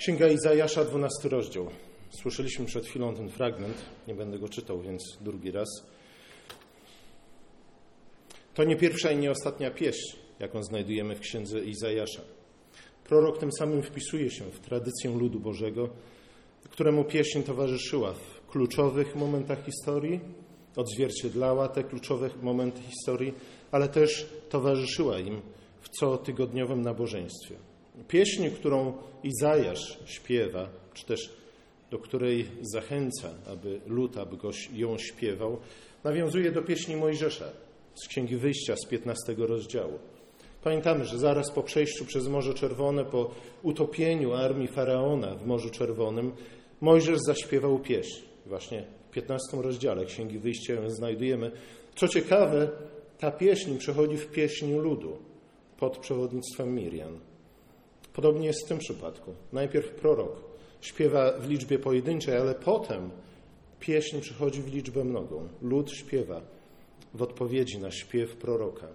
Księga Izajasza, 12 rozdział. Słyszeliśmy przed chwilą ten fragment, nie będę go czytał, więc drugi raz. To nie pierwsza i nie ostatnia pieśń, jaką znajdujemy w księdze Izajasza. Prorok tym samym wpisuje się w tradycję ludu Bożego, któremu pieśń towarzyszyła w kluczowych momentach historii, odzwierciedlała te kluczowe momenty historii, ale też towarzyszyła im w cotygodniowym nabożeństwie. Pieśń, którą Izajasz śpiewa, czy też do której zachęca, aby lud, aby goś ją śpiewał, nawiązuje do pieśni Mojżesza z Księgi Wyjścia z 15 rozdziału. Pamiętamy, że zaraz po przejściu przez Morze Czerwone, po utopieniu armii Faraona w Morzu Czerwonym, Mojżesz zaśpiewał pieśń. Właśnie w 15 rozdziale Księgi Wyjścia ją znajdujemy. Co ciekawe, ta pieśń przechodzi w pieśń ludu pod przewodnictwem Miriam. Podobnie jest w tym przypadku. Najpierw prorok śpiewa w liczbie pojedynczej, ale potem pieśń przychodzi w liczbę mnogą. Lud śpiewa w odpowiedzi na śpiew proroka.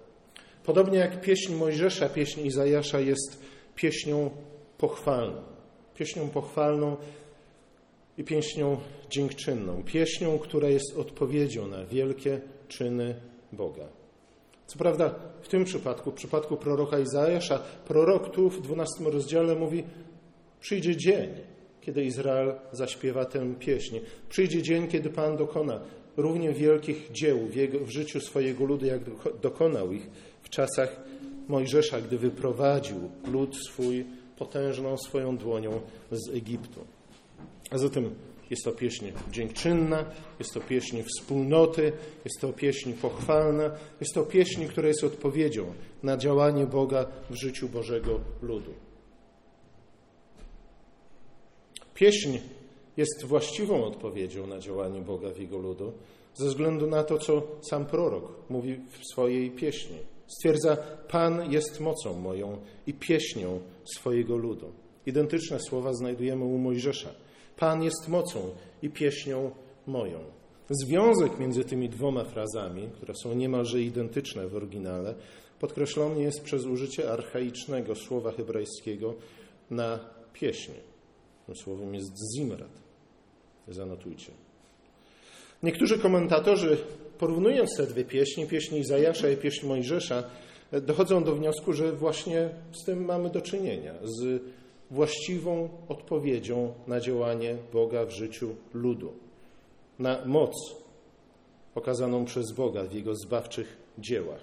Podobnie jak pieśń Mojżesza, pieśń Izajasza jest pieśnią pochwalną. Pieśnią pochwalną i pieśnią dziękczynną. Pieśnią, która jest odpowiedzią na wielkie czyny Boga. Co prawda w tym przypadku, w przypadku proroka Izajasza, prorok tu w 12 rozdziale mówi przyjdzie dzień, kiedy Izrael zaśpiewa tę pieśń. Przyjdzie dzień, kiedy Pan dokona równie wielkich dzieł w, jego, w życiu swojego ludu, jak dokonał ich w czasach Mojżesza, gdy wyprowadził lud swój potężną swoją dłonią z Egiptu. A zatem jest to pieśń dziękczynna, jest to pieśń wspólnoty, jest to pieśń pochwalna, jest to pieśń, która jest odpowiedzią na działanie Boga w życiu Bożego ludu. Pieśń jest właściwą odpowiedzią na działanie Boga w jego ludu, ze względu na to, co sam prorok mówi w swojej pieśni. Stwierdza: Pan jest mocą moją i pieśnią swojego ludu. Identyczne słowa znajdujemy u Mojżesza. Pan jest mocą i pieśnią moją. Związek między tymi dwoma frazami, które są niemalże identyczne w oryginale, podkreślony jest przez użycie archaicznego słowa hebrajskiego na pieśń. Tym słowem jest zimrat. Zanotujcie. Niektórzy komentatorzy, porównując te dwie pieśni, pieśń Izajasza i pieśń Mojżesza, dochodzą do wniosku, że właśnie z tym mamy do czynienia, z właściwą odpowiedzią na działanie Boga w życiu ludu, na moc okazaną przez Boga w Jego zbawczych dziełach.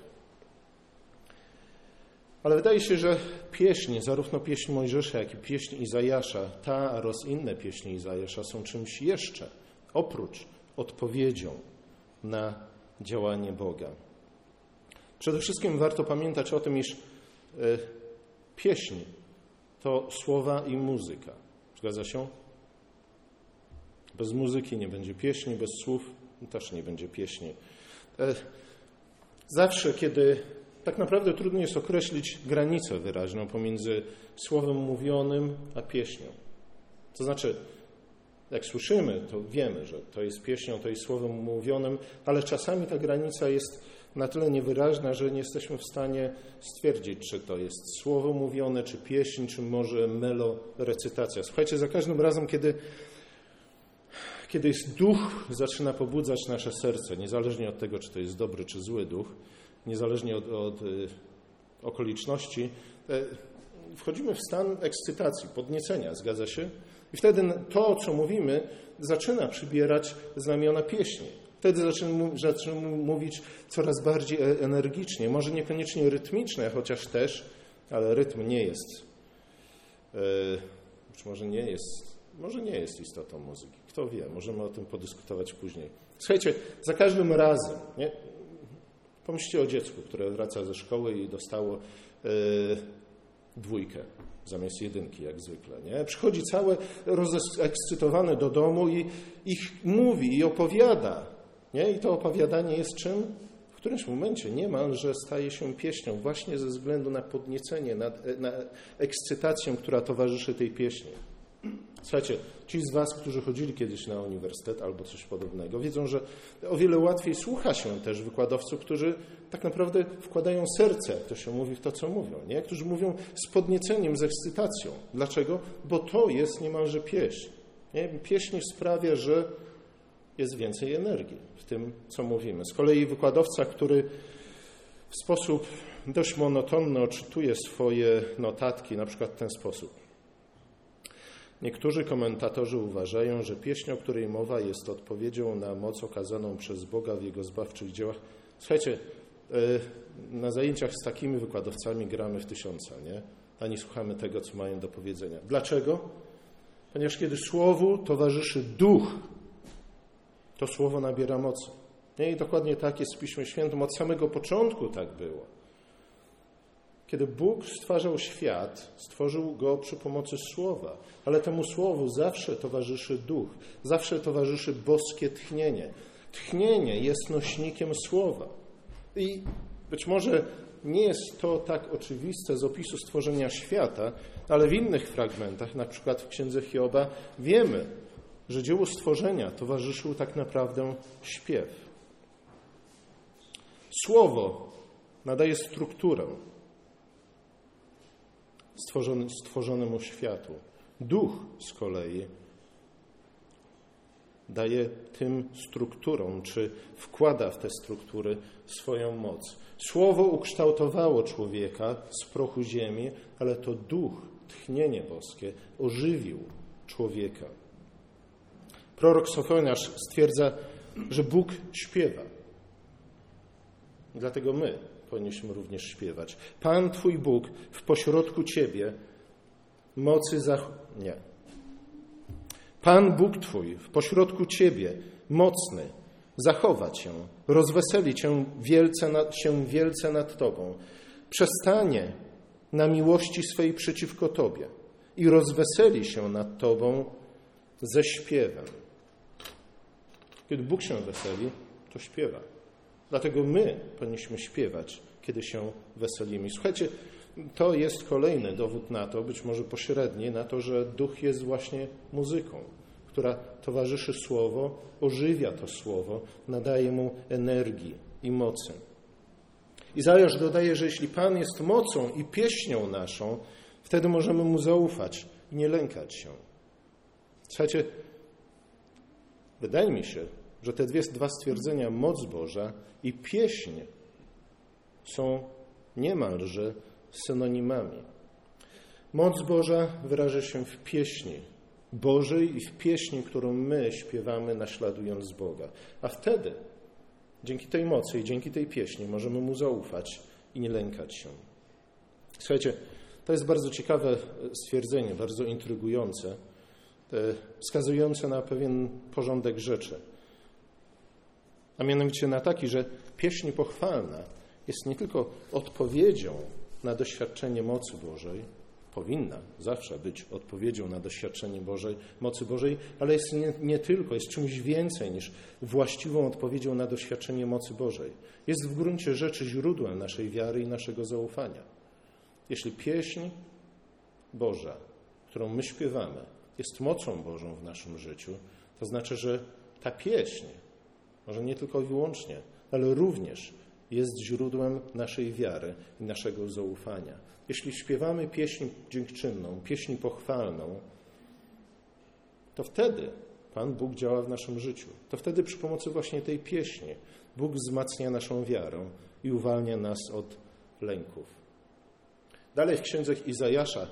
Ale wydaje się, że pieśń, zarówno pieśń Mojżesza, jak i pieśń Izajasza, ta oraz inne pieśni Izajasza są czymś jeszcze, oprócz odpowiedzią na działanie Boga. Przede wszystkim warto pamiętać o tym, iż e, pieśń to słowa i muzyka. Zgadza się? Bez muzyki nie będzie pieśni, bez słów też nie będzie pieśni. E, zawsze, kiedy tak naprawdę trudno jest określić granicę wyraźną pomiędzy słowem mówionym a pieśnią. To znaczy, jak słyszymy, to wiemy, że to jest pieśnią, to jest słowem mówionym, ale czasami ta granica jest na tyle niewyraźna, że nie jesteśmy w stanie stwierdzić, czy to jest słowo mówione, czy pieśń, czy może melorecytacja. Słuchajcie, za każdym razem, kiedy, kiedy jest duch zaczyna pobudzać nasze serce, niezależnie od tego, czy to jest dobry, czy zły duch, niezależnie od, od y, okoliczności, e, wchodzimy w stan ekscytacji, podniecenia, zgadza się? I wtedy to, co mówimy, zaczyna przybierać znamiona pieśni. Wtedy zaczynamy mówić coraz bardziej e, energicznie, może niekoniecznie rytmicznie, chociaż też, ale rytm nie jest, być może nie jest, może nie jest istotą muzyki. Kto wie, możemy o tym podyskutować później. Słuchajcie, za każdym razem, nie? pomyślcie o dziecku, które wraca ze szkoły i dostało yy, dwójkę zamiast jedynki, jak zwykle. Nie? Przychodzi całe rozekscytowane do domu i ich mówi i opowiada nie? I to opowiadanie jest czym? W którymś momencie niemalże staje się pieśnią właśnie ze względu na podniecenie, na, na ekscytację, która towarzyszy tej pieśni. Słuchajcie, ci z Was, którzy chodzili kiedyś na uniwersytet albo coś podobnego, wiedzą, że o wiele łatwiej słucha się też wykładowców, którzy tak naprawdę wkładają serce, jak to się mówi, w to, co mówią, nie? którzy mówią z podnieceniem, z ekscytacją. Dlaczego? Bo to jest niemalże pieśń. Nie? Pieśń sprawia, że jest więcej energii w tym, co mówimy. Z kolei wykładowca, który w sposób dość monotonny odczytuje swoje notatki, na przykład w ten sposób. Niektórzy komentatorzy uważają, że pieśń, o której mowa, jest odpowiedzią na moc okazaną przez Boga w Jego zbawczych dziełach. Słuchajcie, e, na zajęciach z takimi wykładowcami gramy w tysiąca, nie? A nie słuchamy tego, co mają do powiedzenia. Dlaczego? Ponieważ kiedy słowu towarzyszy duch, to słowo nabiera mocy. I dokładnie tak jest w Piśmie Świętym. Od samego początku tak było. Kiedy Bóg stwarzał świat, stworzył go przy pomocy słowa, ale temu słowu zawsze towarzyszy duch, zawsze towarzyszy boskie tchnienie. Tchnienie jest nośnikiem słowa. I być może nie jest to tak oczywiste z opisu stworzenia świata, ale w innych fragmentach, na przykład w Księdze Hioba, wiemy, że dziełu stworzenia towarzyszył tak naprawdę śpiew. Słowo nadaje strukturę stworzony, stworzonemu światu. Duch z kolei daje tym strukturom, czy wkłada w te struktury swoją moc. Słowo ukształtowało człowieka z prochu ziemi, ale to duch, tchnienie boskie ożywił człowieka. Prorok Sofoniarz stwierdza, że Bóg śpiewa. Dlatego my powinniśmy również śpiewać. Pan Twój Bóg w pośrodku Ciebie mocy zach... Nie. Pan Bóg Twój w pośrodku Ciebie mocny zachowa Cię, rozweseli Cię wielce nad, się wielce nad Tobą, przestanie na miłości swej przeciwko Tobie i rozweseli się nad Tobą ze śpiewem. Kiedy Bóg się weseli, to śpiewa. Dlatego my powinniśmy śpiewać, kiedy się weselimy. Słuchajcie, to jest kolejny dowód na to, być może pośredni, na to, że duch jest właśnie muzyką, która towarzyszy słowo, ożywia to słowo, nadaje mu energii i mocy. Izajasz dodaje, że jeśli Pan jest mocą i pieśnią naszą, wtedy możemy mu zaufać i nie lękać się. Słuchajcie, wydaje mi się, że te dwie, dwa stwierdzenia, moc Boża i pieśń, są niemalże synonimami. Moc Boża wyraża się w pieśni Bożej i w pieśni, którą my śpiewamy, naśladując Boga. A wtedy, dzięki tej mocy i dzięki tej pieśni, możemy Mu zaufać i nie lękać się. Słuchajcie, to jest bardzo ciekawe stwierdzenie, bardzo intrygujące, wskazujące na pewien porządek rzeczy. A mianowicie na taki, że pieśń pochwalna jest nie tylko odpowiedzią na doświadczenie mocy Bożej, powinna zawsze być odpowiedzią na doświadczenie Bożej, mocy Bożej, ale jest nie, nie, tylko, jest czymś więcej niż właściwą odpowiedzią na doświadczenie mocy Bożej. Jest w gruncie rzeczy źródłem naszej wiary i naszego zaufania. Jeśli pieśń Boża, którą my śpiewamy, jest mocą Bożą w naszym życiu, to znaczy, że ta pieśń może nie tylko i wyłącznie, ale również jest źródłem naszej wiary i naszego zaufania. Jeśli śpiewamy pieśń dziękczynną, pieśń pochwalną, to wtedy Pan Bóg działa w naszym życiu. To wtedy przy pomocy właśnie tej pieśni Bóg wzmacnia naszą wiarę i uwalnia nas od lęków. Dalej w księdze Izajasza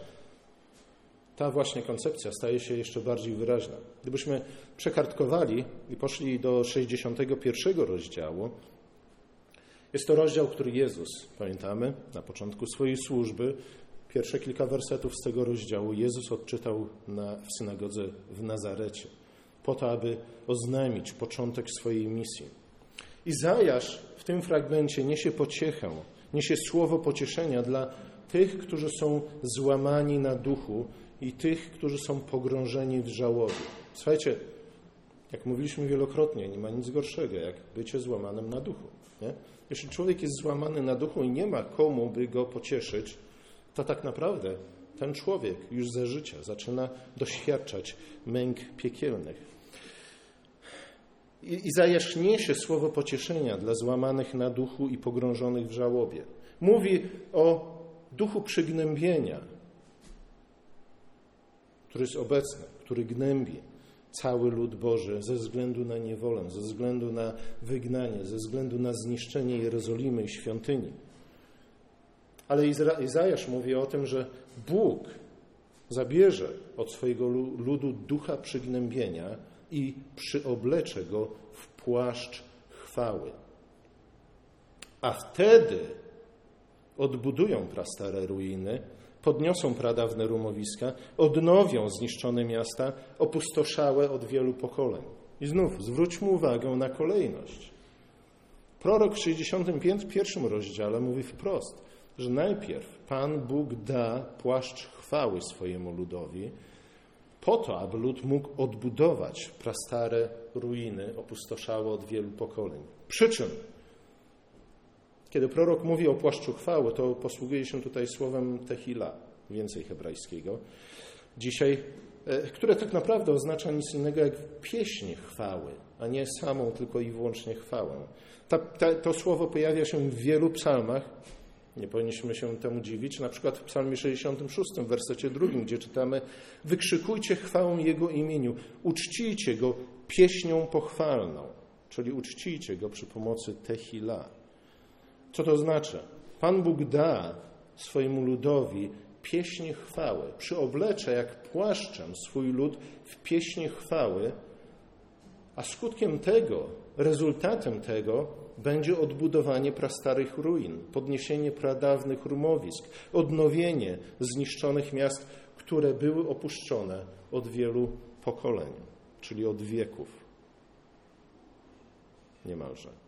ta właśnie koncepcja staje się jeszcze bardziej wyraźna. Gdybyśmy przekartkowali i poszli do 61 rozdziału, jest to rozdział, który Jezus, pamiętamy, na początku swojej służby, pierwsze kilka wersetów z tego rozdziału Jezus odczytał na, w synagodze w Nazarecie, po to, aby oznajmić początek swojej misji. Izajasz w tym fragmencie niesie pociechę, niesie słowo pocieszenia dla tych, którzy są złamani na duchu i tych, którzy są pogrążeni w żałobie. Słuchajcie, jak mówiliśmy wielokrotnie, nie ma nic gorszego, jak bycie złamanym na duchu. Nie? Jeśli człowiek jest złamany na duchu i nie ma komu, by go pocieszyć, to tak naprawdę ten człowiek już za życia zaczyna doświadczać męk piekielnych. Izajasz niesie słowo pocieszenia dla złamanych na duchu i pogrążonych w żałobie. Mówi o duchu przygnębienia, który jest obecny, który gnębi cały lud Boży ze względu na niewolę, ze względu na wygnanie, ze względu na zniszczenie Jerozolimy i świątyni. Ale Izajasz mówi o tym, że Bóg zabierze od swojego ludu ducha przygnębienia i przyoblecze go w płaszcz chwały. A wtedy odbudują prastare ruiny, podniosą pradawne rumowiska, odnowią zniszczone miasta, opustoszałe od wielu pokoleń. I znów zwróćmy uwagę na kolejność. Prorok w 61 rozdziale mówi wprost, że najpierw Pan Bóg da płaszcz chwały swojemu ludowi, po to, aby lud mógł odbudować prastare ruiny opustoszałe od wielu pokoleń. Przy czym, kiedy prorok mówi o płaszczu chwały, to posługuje się tutaj słowem tehila, więcej hebrajskiego, dzisiaj, e, które tak naprawdę oznacza nic innego jak pieśń chwały, a nie samą tylko i wyłącznie chwałę. Ta, ta, to słowo pojawia się w wielu psalmach, nie powinniśmy się temu dziwić. Na przykład w Psalmie 66, w wersecie drugim, gdzie czytamy: Wykrzykujcie chwałę Jego imieniu, uczcijcie Go pieśnią pochwalną, czyli uczcijcie Go przy pomocy tehila. Co to znaczy? Pan Bóg da swojemu ludowi pieśń chwały, przyoblecze jak płaszczem swój lud w pieśń chwały, a skutkiem tego, rezultatem tego będzie odbudowanie prastarych ruin, podniesienie pradawnych rumowisk, odnowienie zniszczonych miast, które były opuszczone od wielu pokoleń, czyli od wieków. Niemalże.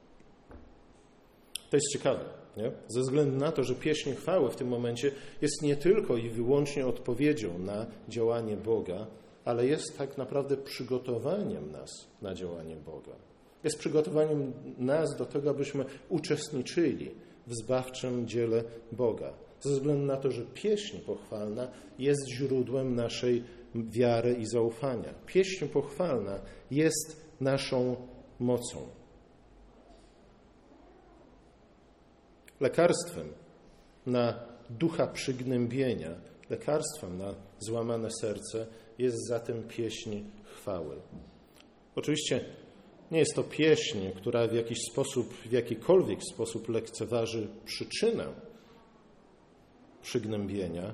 To jest ciekawe, nie? ze względu na to, że pieśń chwały w tym momencie jest nie tylko i wyłącznie odpowiedzią na działanie Boga, ale jest tak naprawdę przygotowaniem nas na działanie Boga jest przygotowaniem nas do tego, abyśmy uczestniczyli w zbawczym dziele Boga. Ze względu na to, że pieśń pochwalna jest źródłem naszej wiary i zaufania. Pieśń pochwalna jest naszą mocą. Lekarstwem na ducha przygnębienia, lekarstwem na złamane serce jest zatem pieśń chwały. Oczywiście nie jest to pieśń, która w jakiś sposób, w jakikolwiek sposób lekceważy przyczynę przygnębienia,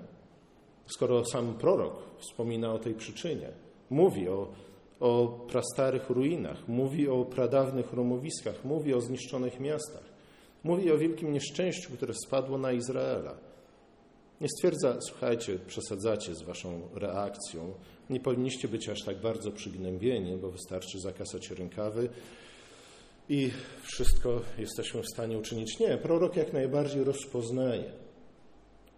skoro sam prorok wspomina o tej przyczynie. Mówi o, o prastarych ruinach, mówi o pradawnych rumowiskach, mówi o zniszczonych miastach, mówi o wielkim nieszczęściu, które spadło na Izraela. Nie stwierdza, słuchajcie, przesadzacie z waszą reakcją, nie powinniście być aż tak bardzo przygnębieni, bo wystarczy zakasać rękawy i wszystko jesteśmy w stanie uczynić. Nie, prorok jak najbardziej rozpoznaje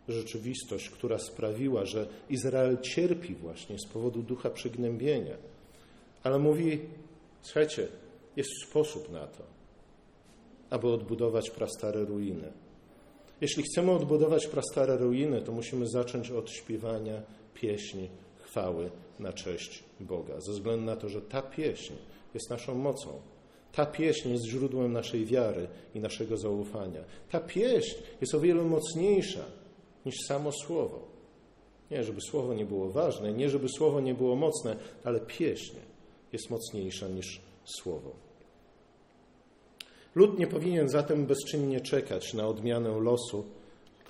rzeczywistość, która sprawiła, że Izrael cierpi właśnie z powodu ducha przygnębienia. Ale mówi, słuchajcie, jest sposób na to, aby odbudować prastare ruiny. Jeśli chcemy odbudować prastare ruiny, to musimy zacząć od śpiewania pieśni chwały na cześć Boga, ze względu na to, że ta pieśń jest naszą mocą. Ta pieśń jest źródłem naszej wiary i naszego zaufania. Ta pieśń jest o wiele mocniejsza niż samo słowo. Nie, żeby słowo nie było ważne, nie, żeby słowo nie było mocne, ale pieśń jest mocniejsza niż słowo. Lud nie powinien zatem bezczynnie czekać na odmianę losu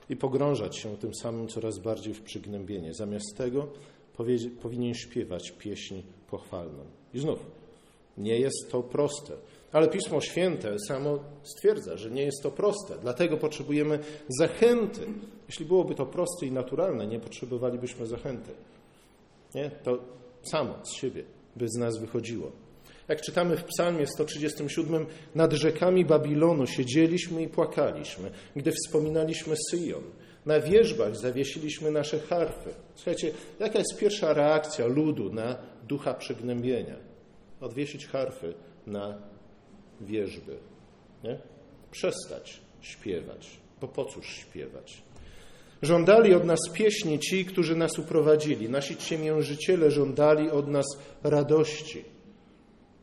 i pogrążać się tym samym coraz bardziej w przygnębienie. Zamiast tego powinien śpiewać pieśń pochwalną. I znów, nie jest to proste. Ale Pismo Święte samo stwierdza, że nie jest to proste. Dlatego potrzebujemy zachęty. Jeśli byłoby to proste i naturalne, nie potrzebowalibyśmy zachęty. Nie? To samo z siebie by z nas wychodziło. Jak czytamy w Psalmie 137, nad rzekami Babilonu siedzieliśmy i płakaliśmy, gdy wspominaliśmy Syjon. Na wierzbach zawiesiliśmy nasze harfy. Słuchajcie, jaka jest pierwsza reakcja ludu na ducha przygnębienia? Odwiesić harfy na wierzby. Nie? Przestać śpiewać. Bo po cóż śpiewać? Żądali od nas pieśni ci, którzy nas uprowadzili. Nasi ciemiężyciele żądali od nas radości.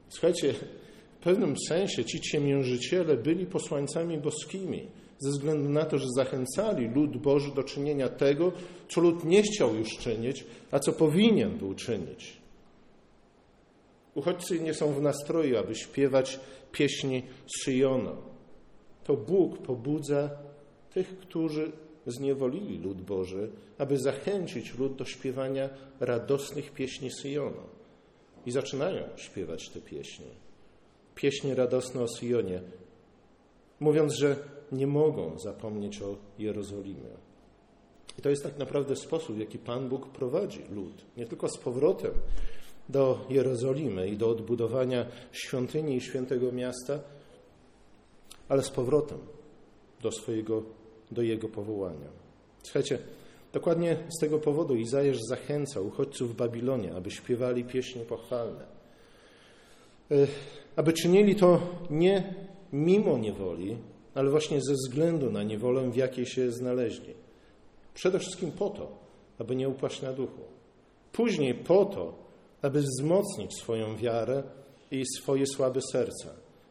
Słuchajcie, w pewnym sensie ci ciemiężyciele byli posłańcami boskimi, ze względu na to, że zachęcali lud Boży do czynienia tego, co lud nie chciał już czynić, a co powinien był czynić. Uchodźcy nie są w nastroju, aby śpiewać pieśni Syjona. To Bóg pobudza tych, którzy zniewolili lud Boży, aby zachęcić lud do śpiewania radosnych pieśni Syjona. I zaczynają śpiewać te pieśni. Pieśni radosne o Syjonie, mówiąc, że nie mogą zapomnieć o Jerozolimie. I to jest tak naprawdę sposób, w jaki Pan Bóg prowadzi lud. Nie tylko z powrotem do Jerozolimy i do odbudowania świątyni i świętego miasta, ale z powrotem do swojego, do jego powołania. Słuchajcie, dokładnie z tego powodu Izajasz zachęcał uchodźców w Babilonie, aby śpiewali pieśni pochwalne. E, aby czynili to nie mimo niewoli, ale właśnie ze względu na niewolę, w jakiej się znaleźli. Przede wszystkim po to, aby nie upaść na duchu. Później po to, aby wzmocnić swoją wiarę i swoje słabe serca.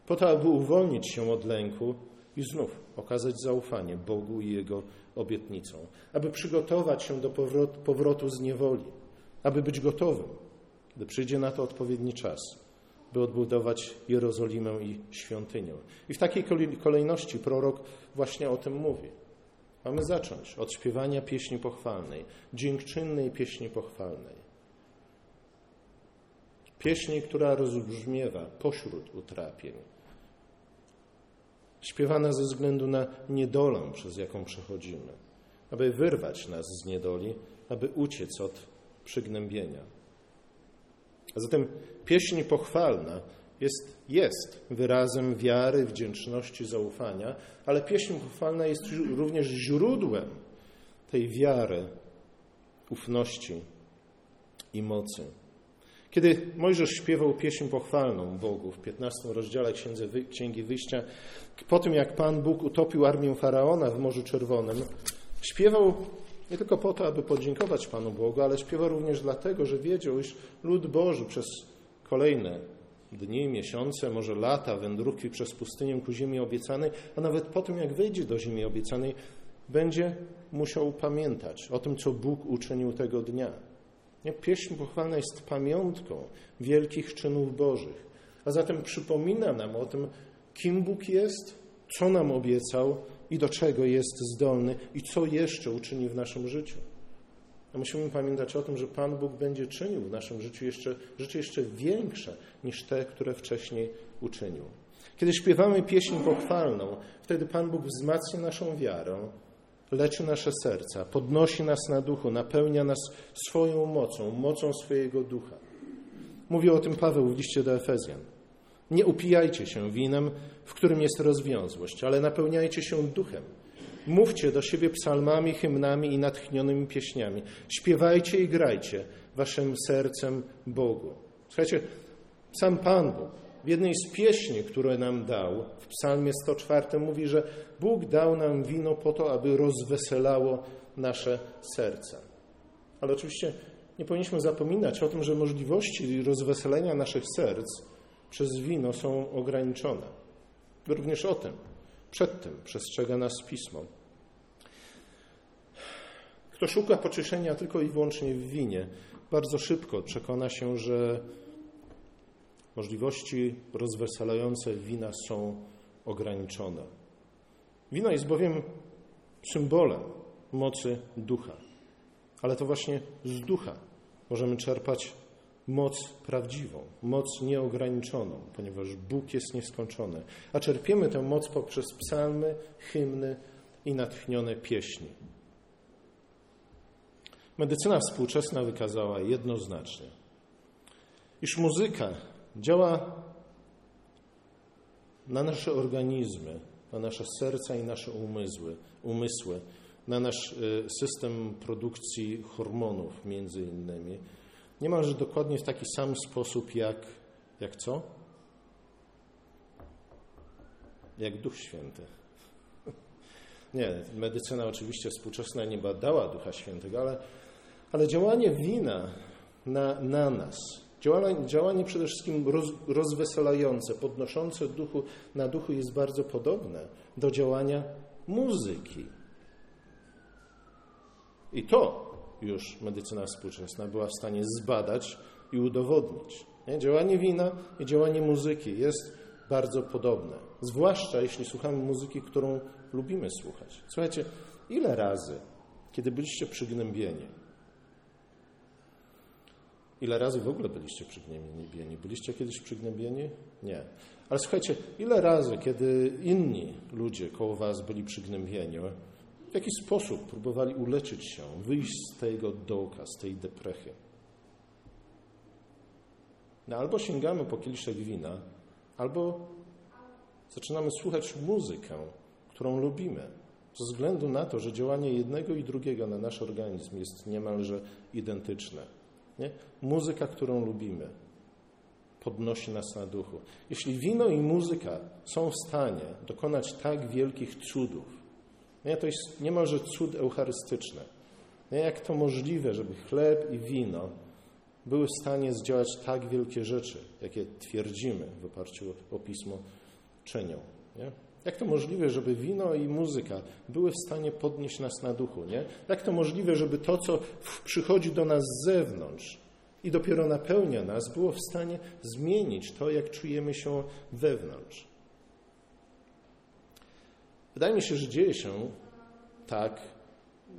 Po to, aby uwolnić się od lęku i znów okazać zaufanie Bogu i Jego obietnicom. Aby przygotować się do powrotu, z niewoli. Aby być gotowym, gdy przyjdzie na to odpowiedni czas by odbudować Jerozolimę i świątynię. I w takiej kolejności prorok właśnie o tym mówi. Mamy zacząć od śpiewania pieśni pochwalnej, dziękczynnej pieśni pochwalnej. Pieśni, która rozbrzmiewa pośród utrapień. Śpiewana ze względu na niedolę, przez jaką przechodzimy, aby wyrwać nas z niedoli, aby uciec od przygnębienia. A zatem pieśń pochwalna jest, jest wyrazem wiary, wdzięczności, zaufania, ale pieśń pochwalna jest również źródłem tej wiary, ufności i mocy. Kiedy Mojżesz śpiewał pieśń pochwalną Bogu w 15 rozdziale Księgi Wyjścia, po tym jak Pan Bóg utopił armię Faraona w Morzu Czerwonym, śpiewał nie tylko po to, aby podziękować Panu Bogu, ale śpiewa również dlatego, że wiedział, iż lud Boży przez kolejne dni, miesiące, może lata wędrówki przez pustynię ku ziemi obiecanej, a nawet po tym, jak wyjdzie do ziemi obiecanej, będzie musiał pamiętać o tym, co Bóg uczynił tego dnia. Pieśń pochwalna jest pamiątką wielkich czynów Bożych, a zatem przypomina nam o tym, kim Bóg jest, co nam obiecał i do czego jest zdolny i co jeszcze uczyni w naszym życiu. A musimy pamiętać o tym, że Pan Bóg będzie czynił w naszym życiu jeszcze, rzeczy jeszcze większe niż te, które wcześniej uczynił. Kiedy śpiewamy pieśń pochwalną, wtedy Pan Bóg wzmacnia naszą wiarę, leczy nasze serca, podnosi nas na duchu, napełnia nas swoją mocą, mocą swojego ducha. Mówi o tym Paweł w liście do Efezjan. Nie upijajcie się winem, w którym jest rozwiązłość, ale napełniajcie się duchem. Mówcie do siebie psalmami, hymnami i natchnionymi pieśniami. Śpiewajcie i grajcie waszym sercem Bogu. Słuchajcie, sam Pan Bóg w jednej z pieśni, które nam dał, w psalmie 104 mówi, że Bóg dał nam wino po to, aby rozweselało nasze serca. Ale oczywiście nie powinniśmy zapominać o tym, że możliwości rozweselenia naszych serc przez wino są ograniczone. Również o tym, przed tym przestrzega nas Pismo. Kto szuka pocieszenia tylko i wyłącznie w winie, bardzo szybko przekona się, że możliwości rozweselające wina są ograniczone. Wino jest bowiem symbolem mocy ducha, ale to właśnie z ducha możemy czerpać moc prawdziwą, moc nieograniczoną, ponieważ Bóg jest nieskończony. A czerpiemy tę moc poprzez psalmy, hymny i natchnione pieśni. Medycyna współczesna wykazała jednoznacznie, iż muzyka działa na nasze organizmy, na nasze serca i nasze umysły, umysły na nasz y, system produkcji hormonów między innymi Niemalże dokładnie w taki sam sposób jak, jak co? Jak Duch Święty. Nie, medycyna oczywiście współczesna nie badała Ducha Świętego, ale, ale działanie wina na, na nas, działanie, działanie przede wszystkim roz, rozweselające, podnoszące duchu, na duchu jest bardzo podobne do działania muzyki. I to już medycyna współczesna była w stanie zbadać i udowodnić. Nie? Działanie wina i działanie muzyki jest bardzo podobne. Zwłaszcza jeśli słuchamy muzyki, którą lubimy słuchać. Słuchajcie, ile razy, kiedy byliście przygnębieni, ile razy w ogóle byliście przygnębieni? Byliście kiedyś przygnębieni? Nie. Ale słuchajcie, ile razy, kiedy inni ludzie koło was byli przygnębieni, w jaki sposób próbowali uleczyć się, wyjść z tego dołka, z tej deprechy? No, albo sięgamy po kieliszek wina, albo zaczynamy słuchać muzykę, którą lubimy, ze względu na to, że działanie jednego i drugiego na nasz organizm jest niemalże identyczne. Nie? Muzyka, którą lubimy, podnosi nas na duchu. Jeśli wino i muzyka są w stanie dokonać tak wielkich cudów, nie? to jest niemalże cud eucharystyczny. Nie? Jak to możliwe, żeby chleb i wino były w stanie zdziałać tak wielkie rzeczy, jakie twierdzimy w oparciu o Pismo czynią. Nie? Jak to możliwe, żeby wino i muzyka były w stanie podnieść nas na duchu? Nie? Jak to możliwe, żeby to, co przychodzi do nas z zewnątrz i dopiero napełnia nas, było w stanie zmienić to, jak czujemy się wewnątrz? Wydaje mi się, że dzieje się tak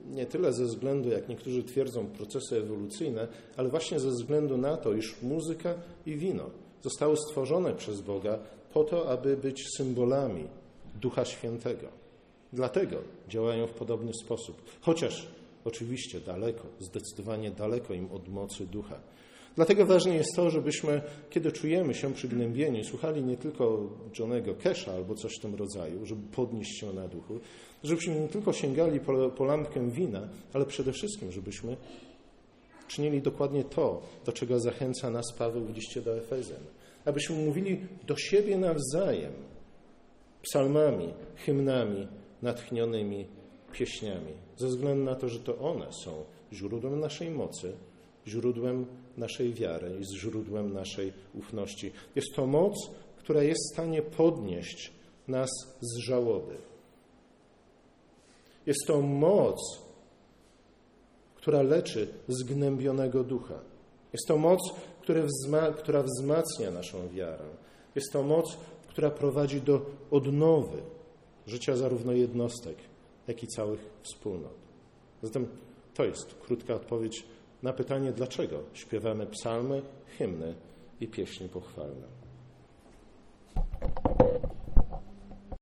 nie tyle ze względu, jak niektórzy twierdzą, procesy ewolucyjne, ale właśnie ze względu na to, iż muzyka i wino zostały stworzone przez Boga po to, aby być symbolami Ducha Świętego. Dlatego działają w podobny sposób, chociaż oczywiście daleko, zdecydowanie daleko im od mocy Ducha. Dlatego ważne jest to, żebyśmy, kiedy czujemy się przygnębieni, słuchali nie tylko Johnego Kesha albo coś w tym rodzaju, żeby podnieść się na duchu, żebyśmy nie tylko sięgali po, po lampkę wina, ale przede wszystkim, żebyśmy czynili dokładnie to, do czego zachęca nas Paweł w liście do Efezjan. Abyśmy mówili do siebie nawzajem psalmami, hymnami, natchnionymi pieśniami, ze względu na to, że to one są źródłem naszej mocy, źródłem naszej wiary i źródłem naszej ufności. Jest to moc, która jest w stanie podnieść nas z żałoby. Jest to moc, która leczy zgnębionego ducha. Jest to moc, która wzmacnia naszą wiarę. Jest to moc, która prowadzi do odnowy życia zarówno jednostek, jak i całych wspólnot. Zatem to jest krótka odpowiedź na pytanie, dlaczego śpiewamy psalmy, hymny i pieśni pochwalne.